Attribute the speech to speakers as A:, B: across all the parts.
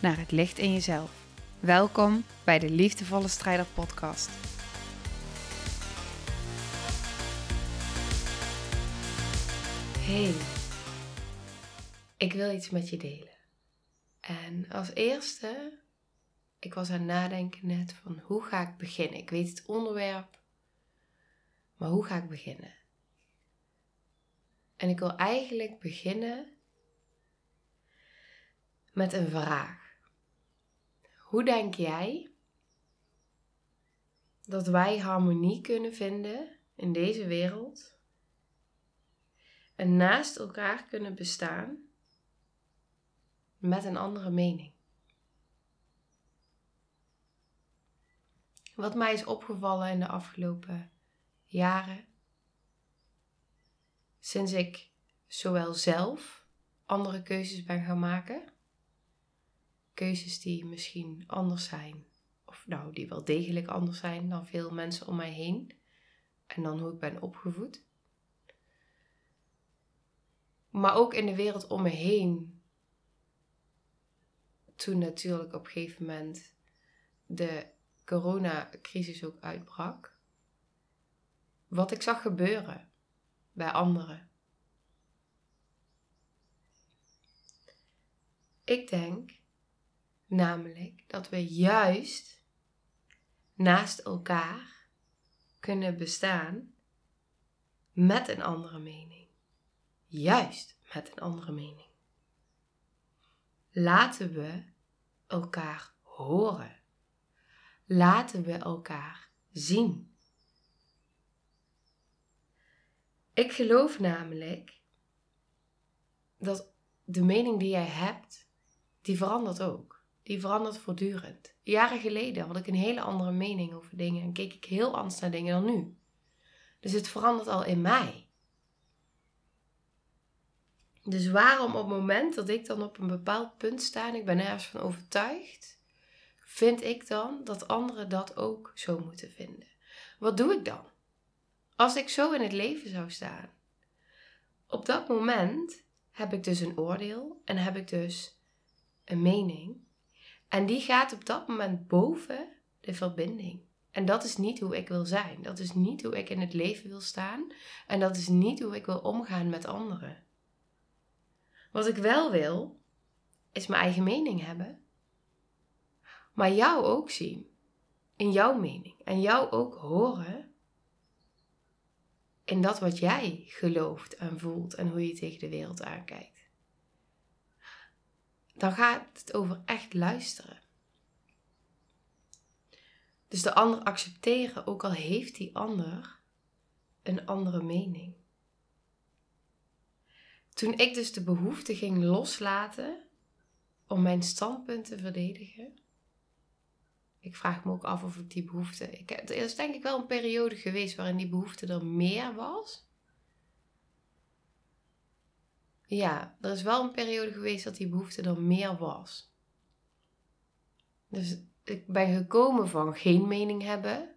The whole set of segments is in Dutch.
A: naar het licht in jezelf. Welkom bij de Liefdevolle Strijder Podcast.
B: Hey, ik wil iets met je delen. En als eerste, ik was aan het nadenken net van hoe ga ik beginnen? Ik weet het onderwerp, maar hoe ga ik beginnen? En ik wil eigenlijk beginnen met een vraag. Hoe denk jij dat wij harmonie kunnen vinden in deze wereld en naast elkaar kunnen bestaan met een andere mening? Wat mij is opgevallen in de afgelopen jaren, sinds ik zowel zelf andere keuzes ben gaan maken, keuzes die misschien anders zijn, of nou, die wel degelijk anders zijn dan veel mensen om mij heen, en dan hoe ik ben opgevoed. Maar ook in de wereld om me heen, toen natuurlijk op een gegeven moment de coronacrisis ook uitbrak, wat ik zag gebeuren bij anderen. Ik denk namelijk dat we juist naast elkaar kunnen bestaan met een andere mening. Juist met een andere mening. Laten we elkaar horen. Laten we elkaar zien. Ik geloof namelijk dat de mening die jij hebt, die verandert ook. Die verandert voortdurend. Jaren geleden had ik een hele andere mening over dingen en keek ik heel anders naar dingen dan nu. Dus het verandert al in mij. Dus waarom op het moment dat ik dan op een bepaald punt sta en ik ben ergens van overtuigd, vind ik dan dat anderen dat ook zo moeten vinden? Wat doe ik dan? Als ik zo in het leven zou staan. Op dat moment heb ik dus een oordeel en heb ik dus een mening. En die gaat op dat moment boven de verbinding. En dat is niet hoe ik wil zijn. Dat is niet hoe ik in het leven wil staan. En dat is niet hoe ik wil omgaan met anderen. Wat ik wel wil, is mijn eigen mening hebben. Maar jou ook zien. In jouw mening. En jou ook horen. In dat wat jij gelooft en voelt en hoe je tegen de wereld aankijkt dan gaat het over echt luisteren. Dus de ander accepteren, ook al heeft die ander een andere mening. Toen ik dus de behoefte ging loslaten om mijn standpunt te verdedigen. Ik vraag me ook af of ik die behoefte. Ik, er is denk ik wel een periode geweest waarin die behoefte er meer was. Ja, er is wel een periode geweest dat die behoefte er meer was. Dus ik ben gekomen van geen mening hebben.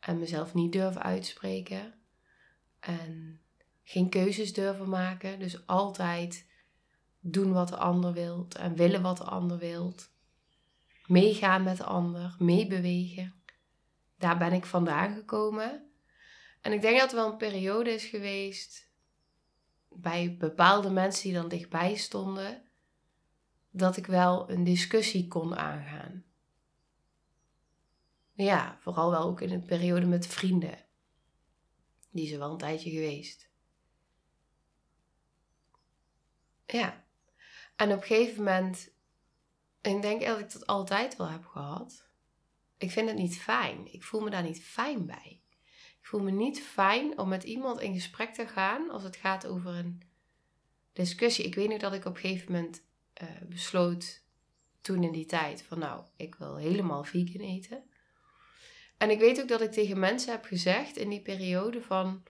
B: En mezelf niet durven uitspreken. En geen keuzes durven maken. Dus altijd doen wat de ander wilt en willen wat de ander wilt. Meegaan met de ander, meebewegen. Daar ben ik vandaan gekomen. En ik denk dat er wel een periode is geweest bij bepaalde mensen die dan dichtbij stonden, dat ik wel een discussie kon aangaan. Ja, vooral wel ook in een periode met vrienden. Die er wel een tijdje geweest. Ja. En op een gegeven moment, ik denk dat ik dat altijd wel heb gehad. Ik vind het niet fijn. Ik voel me daar niet fijn bij. Ik voel me niet fijn om met iemand in gesprek te gaan als het gaat over een discussie. Ik weet nog dat ik op een gegeven moment uh, besloot toen in die tijd van nou, ik wil helemaal vegan eten. En ik weet ook dat ik tegen mensen heb gezegd in die periode van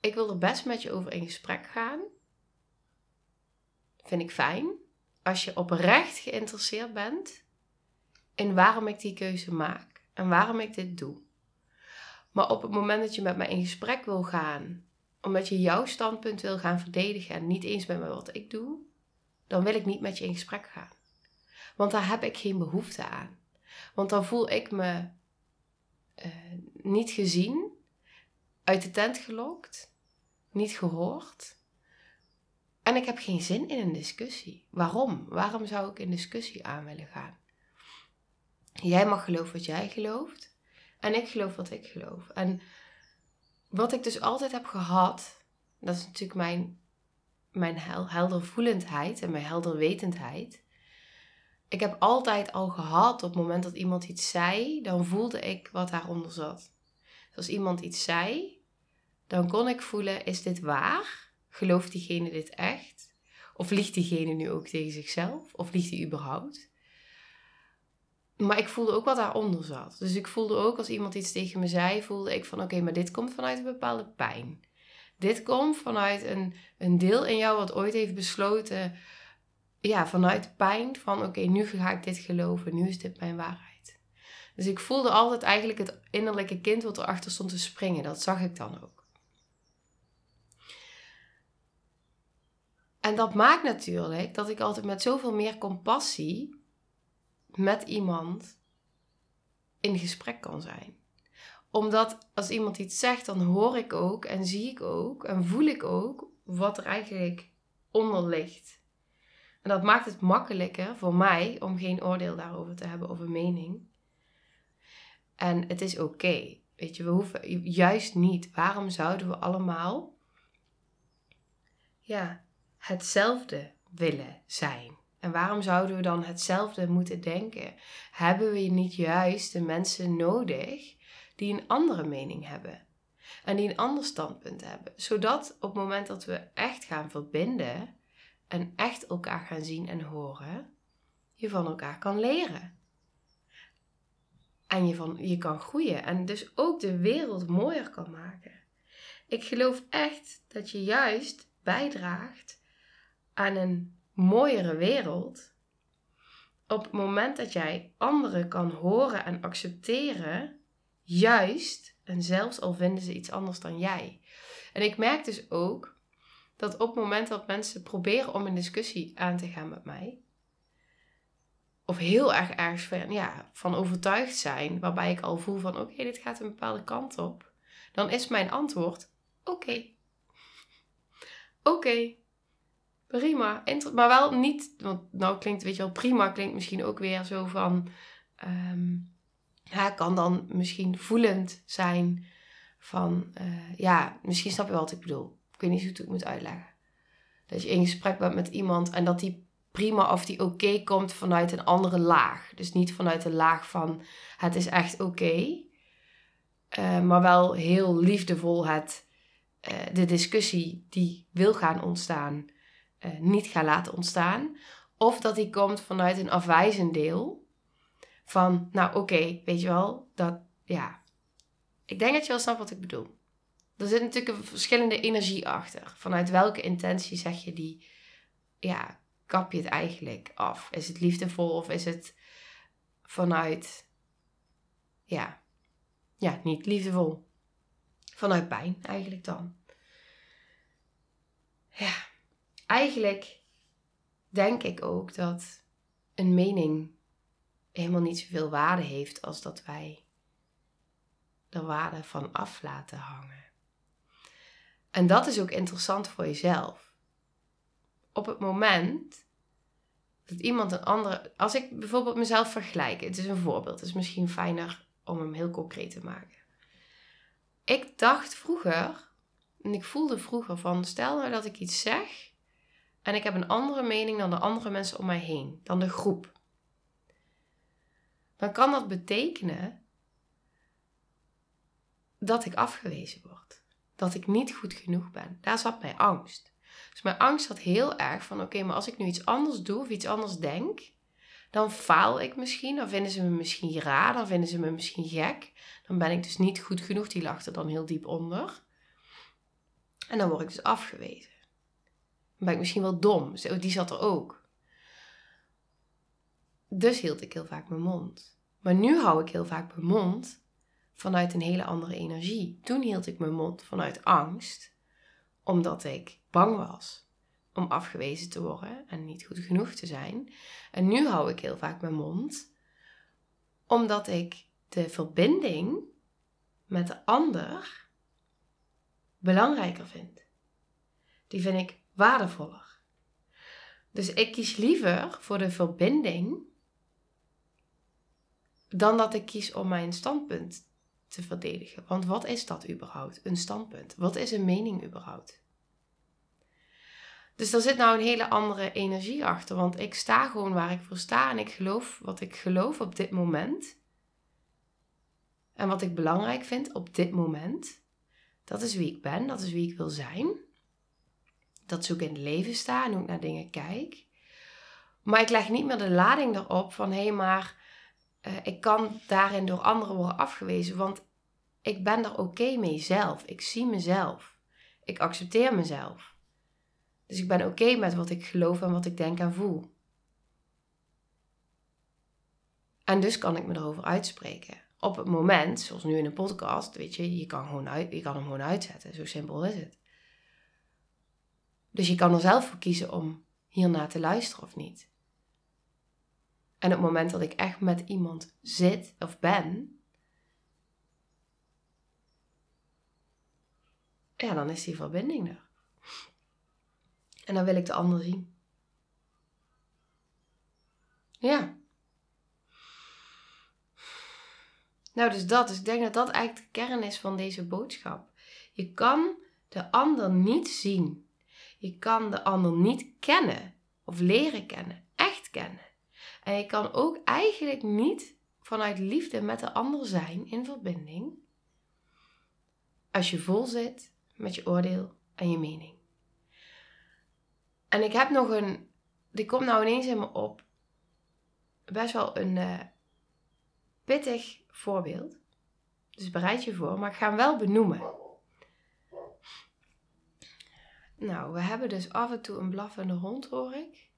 B: ik wil er best met je over in gesprek gaan. Vind ik fijn. Als je oprecht geïnteresseerd bent in waarom ik die keuze maak en waarom ik dit doe. Maar op het moment dat je met mij in gesprek wil gaan, omdat je jouw standpunt wil gaan verdedigen en niet eens met me wat ik doe, dan wil ik niet met je in gesprek gaan. Want daar heb ik geen behoefte aan. Want dan voel ik me uh, niet gezien, uit de tent gelokt, niet gehoord. En ik heb geen zin in een discussie. Waarom? Waarom zou ik in discussie aan willen gaan? Jij mag geloven wat jij gelooft. En ik geloof wat ik geloof. En wat ik dus altijd heb gehad, dat is natuurlijk mijn, mijn heldervoelendheid en mijn helderwetendheid. Ik heb altijd al gehad op het moment dat iemand iets zei, dan voelde ik wat daaronder zat. Dus als iemand iets zei, dan kon ik voelen, is dit waar? Gelooft diegene dit echt? Of liegt diegene nu ook tegen zichzelf? Of liegt hij überhaupt? Maar ik voelde ook wat daaronder zat. Dus ik voelde ook als iemand iets tegen me zei, voelde ik van oké, maar dit komt vanuit een bepaalde pijn. Dit komt vanuit een, een deel in jou wat ooit heeft besloten, ja, vanuit pijn van oké, nu ga ik dit geloven, nu is dit mijn waarheid. Dus ik voelde altijd eigenlijk het innerlijke kind wat erachter stond te springen. Dat zag ik dan ook. En dat maakt natuurlijk dat ik altijd met zoveel meer compassie met iemand in gesprek kan zijn. Omdat als iemand iets zegt, dan hoor ik ook en zie ik ook en voel ik ook wat er eigenlijk onder ligt. En dat maakt het makkelijker voor mij om geen oordeel daarover te hebben of een mening. En het is oké. Weet je, we hoeven juist niet. Waarom zouden we allemaal ja, hetzelfde willen zijn? En waarom zouden we dan hetzelfde moeten denken? Hebben we niet juist de mensen nodig die een andere mening hebben? En die een ander standpunt hebben. Zodat op het moment dat we echt gaan verbinden en echt elkaar gaan zien en horen, je van elkaar kan leren. En je, van, je kan groeien en dus ook de wereld mooier kan maken. Ik geloof echt dat je juist bijdraagt aan een mooiere wereld op het moment dat jij anderen kan horen en accepteren, juist, en zelfs al vinden ze iets anders dan jij. En ik merk dus ook dat op het moment dat mensen proberen om een discussie aan te gaan met mij, of heel erg ergens van, ja, van overtuigd zijn, waarbij ik al voel van oké, dit gaat een bepaalde kant op, dan is mijn antwoord oké. Oké, prima. Maar wel niet, want nou klinkt, weet je wel, prima klinkt misschien ook weer zo van, ja, kan dan misschien voelend zijn van, uh, ja, misschien snap je wel wat ik bedoel. Ik weet niet hoe ik het moet uitleggen. Dat je in gesprek bent met iemand en dat die prima of die oké komt vanuit een andere laag. Dus niet vanuit de laag van het is echt oké. Uh, maar wel heel liefdevol het, uh, de discussie die wil gaan ontstaan uh, niet ga laten ontstaan. Of dat die komt vanuit een afwijzend deel. Van, nou oké, weet je wel, dat, ja. Ik denk dat je wel snapt wat ik bedoel. Er zit natuurlijk een verschillende energie achter. Vanuit welke intentie zeg je die, ja, kap je het eigenlijk af? Is het liefdevol of is het vanuit, ja, ja, niet liefdevol? Vanuit pijn eigenlijk dan. Ja eigenlijk denk ik ook dat een mening helemaal niet zoveel waarde heeft als dat wij er waarde van af laten hangen. En dat is ook interessant voor jezelf. Op het moment dat iemand een andere. Als ik bijvoorbeeld mezelf vergelijk, het is een voorbeeld, het is misschien fijner om hem heel concreet te maken. Ik dacht vroeger, en ik voelde vroeger van, stel nou dat ik iets zeg en ik heb een andere mening dan de andere mensen om mij heen, dan de groep, dan kan dat betekenen dat ik afgewezen word. Dat ik niet goed genoeg ben. Daar zat mijn angst. Dus mijn angst had heel erg van: oké, maar als ik nu iets anders doe of iets anders denk, dan faal ik misschien. Dan vinden ze me misschien raar, dan vinden ze me misschien gek. Dan ben ik dus niet goed genoeg. Die er dan heel diep onder. En dan word ik dus afgewezen. Ben ik misschien wel dom. Die zat er ook. Dus hield ik heel vaak mijn mond. Maar nu hou ik heel vaak mijn mond vanuit een hele andere energie. Toen hield ik mijn mond vanuit angst, omdat ik bang was om afgewezen te worden en niet goed genoeg te zijn. En nu hou ik heel vaak mijn mond, omdat ik de verbinding met de ander belangrijker vind. Die vind ik waardevoller. Dus ik kies liever voor de verbinding dan dat ik kies om mijn standpunt te verdedigen. Want wat is dat überhaupt? Een standpunt. Wat is een mening überhaupt? Dus daar zit nou een hele andere energie achter. Want ik sta gewoon waar ik voor sta en ik geloof wat ik geloof op dit moment. En wat ik belangrijk vind op dit moment. Dat is wie ik ben, dat is wie ik wil zijn. Dat ik in het leven sta en hoe ik naar dingen kijk. Maar ik leg niet meer de lading erop van hé, hey, maar uh, ik kan daarin door anderen worden afgewezen, want ik ben er oké mee zelf. Ik zie mezelf. Ik accepteer mezelf. Dus ik ben oké met wat ik geloof en wat ik denk en voel. En dus kan ik me erover uitspreken. Op het moment, zoals nu in een podcast, weet je, je kan, gewoon uit, je kan hem gewoon uitzetten. Zo simpel is het. Dus je kan er zelf voor kiezen om hiernaar te luisteren of niet. En op het moment dat ik echt met iemand zit of ben, ja, dan is die verbinding er. En dan wil ik de ander zien. Ja. Nou, dus dat. Dus ik denk dat dat eigenlijk de kern is van deze boodschap. Je kan de ander niet zien. Je kan de ander niet kennen of leren kennen, echt kennen. En je kan ook eigenlijk niet vanuit liefde met de ander zijn in verbinding. Als je vol zit met je oordeel en je mening. En ik heb nog een, die komt nou ineens in me op, best wel een uh, pittig voorbeeld. Dus bereid je voor, maar ik ga hem wel benoemen. Nou, we hebben dus af en toe een blaffende hond, hoor ik.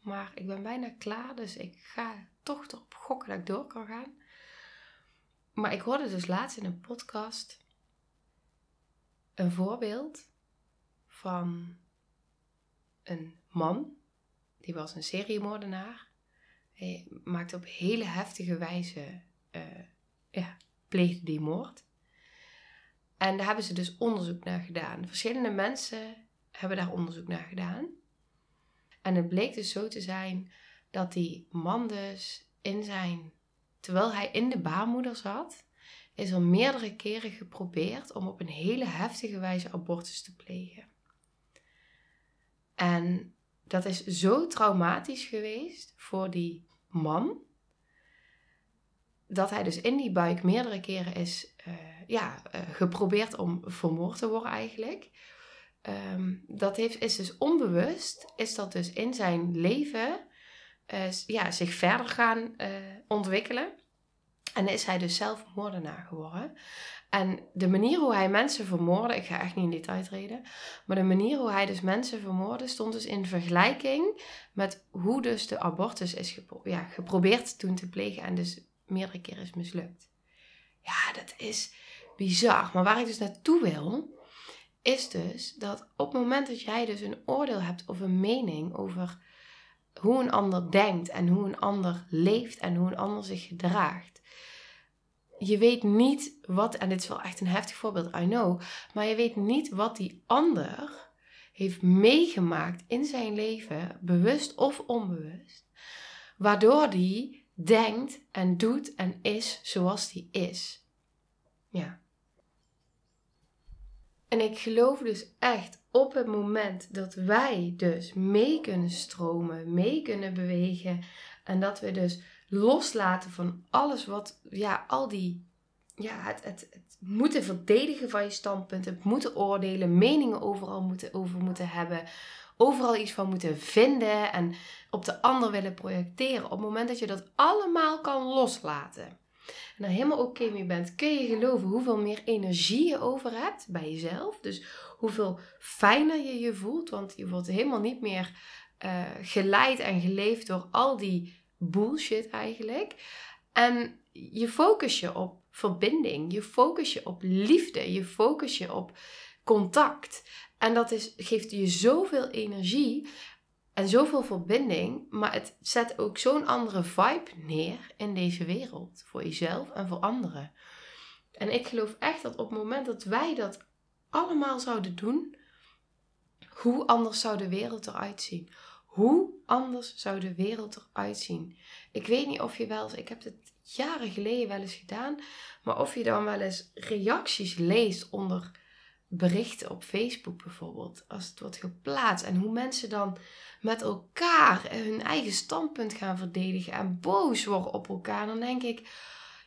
B: Maar ik ben bijna klaar, dus ik ga toch erop gokken dat ik door kan gaan. Maar ik hoorde dus laatst in een podcast een voorbeeld van een man. Die was een seriemoordenaar. Hij maakte op hele heftige wijze, uh, ja, pleegde die moord. En daar hebben ze dus onderzoek naar gedaan. Verschillende mensen hebben daar onderzoek naar gedaan. En het bleek dus zo te zijn dat die man dus in zijn, terwijl hij in de baarmoeder zat, is er meerdere keren geprobeerd om op een hele heftige wijze abortus te plegen. En dat is zo traumatisch geweest voor die man, dat hij dus in die buik meerdere keren is uh, ja, uh, geprobeerd om vermoord te worden eigenlijk. Um, dat heeft, is dus onbewust, is dat dus in zijn leven uh, ja, zich verder gaan uh, ontwikkelen. En is hij dus zelf moordenaar geworden. En de manier hoe hij mensen vermoordde, ik ga echt niet in detail treden, maar de manier hoe hij dus mensen vermoordde stond dus in vergelijking met hoe dus de abortus is ja, geprobeerd toen te plegen en dus meerdere keren is mislukt. Ja, dat is bizar. Maar waar ik dus naartoe wil, is dus dat op het moment dat jij dus een oordeel hebt of een mening over hoe een ander denkt en hoe een ander leeft en hoe een ander zich gedraagt. Je weet niet wat, en dit is wel echt een heftig voorbeeld, I know, maar je weet niet wat die ander heeft meegemaakt in zijn leven, bewust of onbewust, waardoor die denkt en doet en is zoals die is. Ja. En ik geloof dus echt op het moment dat wij dus mee kunnen stromen, mee kunnen bewegen en dat we dus loslaten van alles wat, ja, al die ja, het, het, moeten verdedigen van je standpunt, het moeten oordelen, meningen overal moeten, over moeten hebben, overal iets van moeten vinden en op de ander willen projecteren. Op het moment dat je dat allemaal kan loslaten en er helemaal oké mee bent, kun je geloven hoeveel meer energie je over hebt bij jezelf. Dus hoeveel fijner je je voelt, want je wordt helemaal niet meer uh, geleid en geleefd door al die bullshit eigenlijk. En je focus je op verbinding, je focus je op liefde, je focus je op contact. En dat is, geeft je zoveel energie en zoveel verbinding, maar het zet ook zo'n andere vibe neer in deze wereld. Voor jezelf en voor anderen. En ik geloof echt dat op het moment dat wij dat allemaal zouden doen, hoe anders zou de wereld eruit zien? Hoe anders zou de wereld eruit zien? Ik weet niet of je wel eens, ik heb het jaren geleden wel eens gedaan, maar of je dan wel eens reacties leest onder berichten op Facebook bijvoorbeeld, als het wordt geplaatst en hoe mensen dan met elkaar hun eigen standpunt gaan verdedigen en boos worden op elkaar, dan denk ik,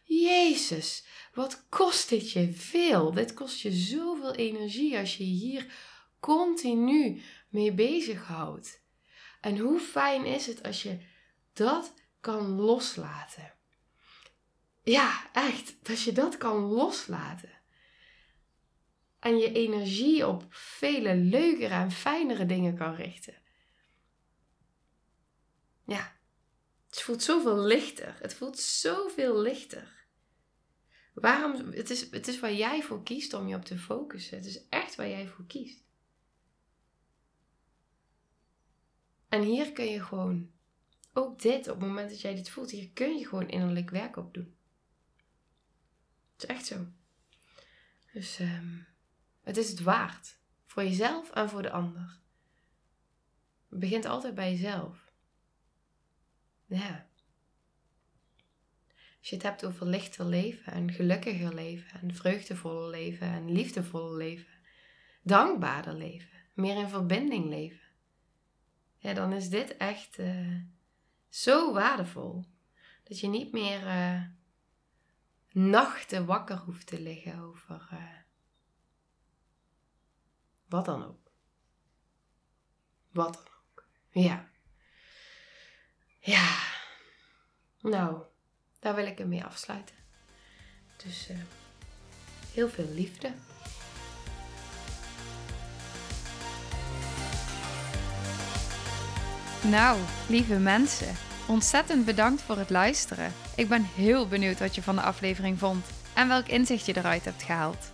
B: Jezus, wat kost dit je veel? Dit kost je zoveel energie als je hier continu mee bezighoudt. En hoe fijn is het als je dat kan loslaten? Ja, echt, dat je dat kan loslaten. En je energie op vele leukere en fijnere dingen kan richten. Ja, het voelt zoveel lichter. Het voelt zoveel lichter. Waarom? Het is, het is waar jij voor kiest om je op te focussen. Het is echt waar jij voor kiest. En hier kun je gewoon, ook dit, op het moment dat jij dit voelt, hier kun je gewoon innerlijk werk op doen. Het is echt zo. Dus um, het is het waard. Voor jezelf en voor de ander. Het begint altijd bij jezelf. Ja. Als je het hebt over lichter leven en gelukkiger leven en vreugdevoller leven en liefdevoller leven, dankbaarder leven, meer in verbinding leven ja, dan is dit echt uh, zo waardevol. Dat je niet meer uh, nachten wakker hoeft te liggen over uh, wat dan ook. Wat dan ook. Ja. Ja. Nou, daar wil ik hem mee afsluiten. Dus heel veel liefde.
A: Nou, lieve mensen, ontzettend bedankt voor het luisteren. Ik ben heel benieuwd wat je van de aflevering vond en welk inzicht je eruit hebt gehaald.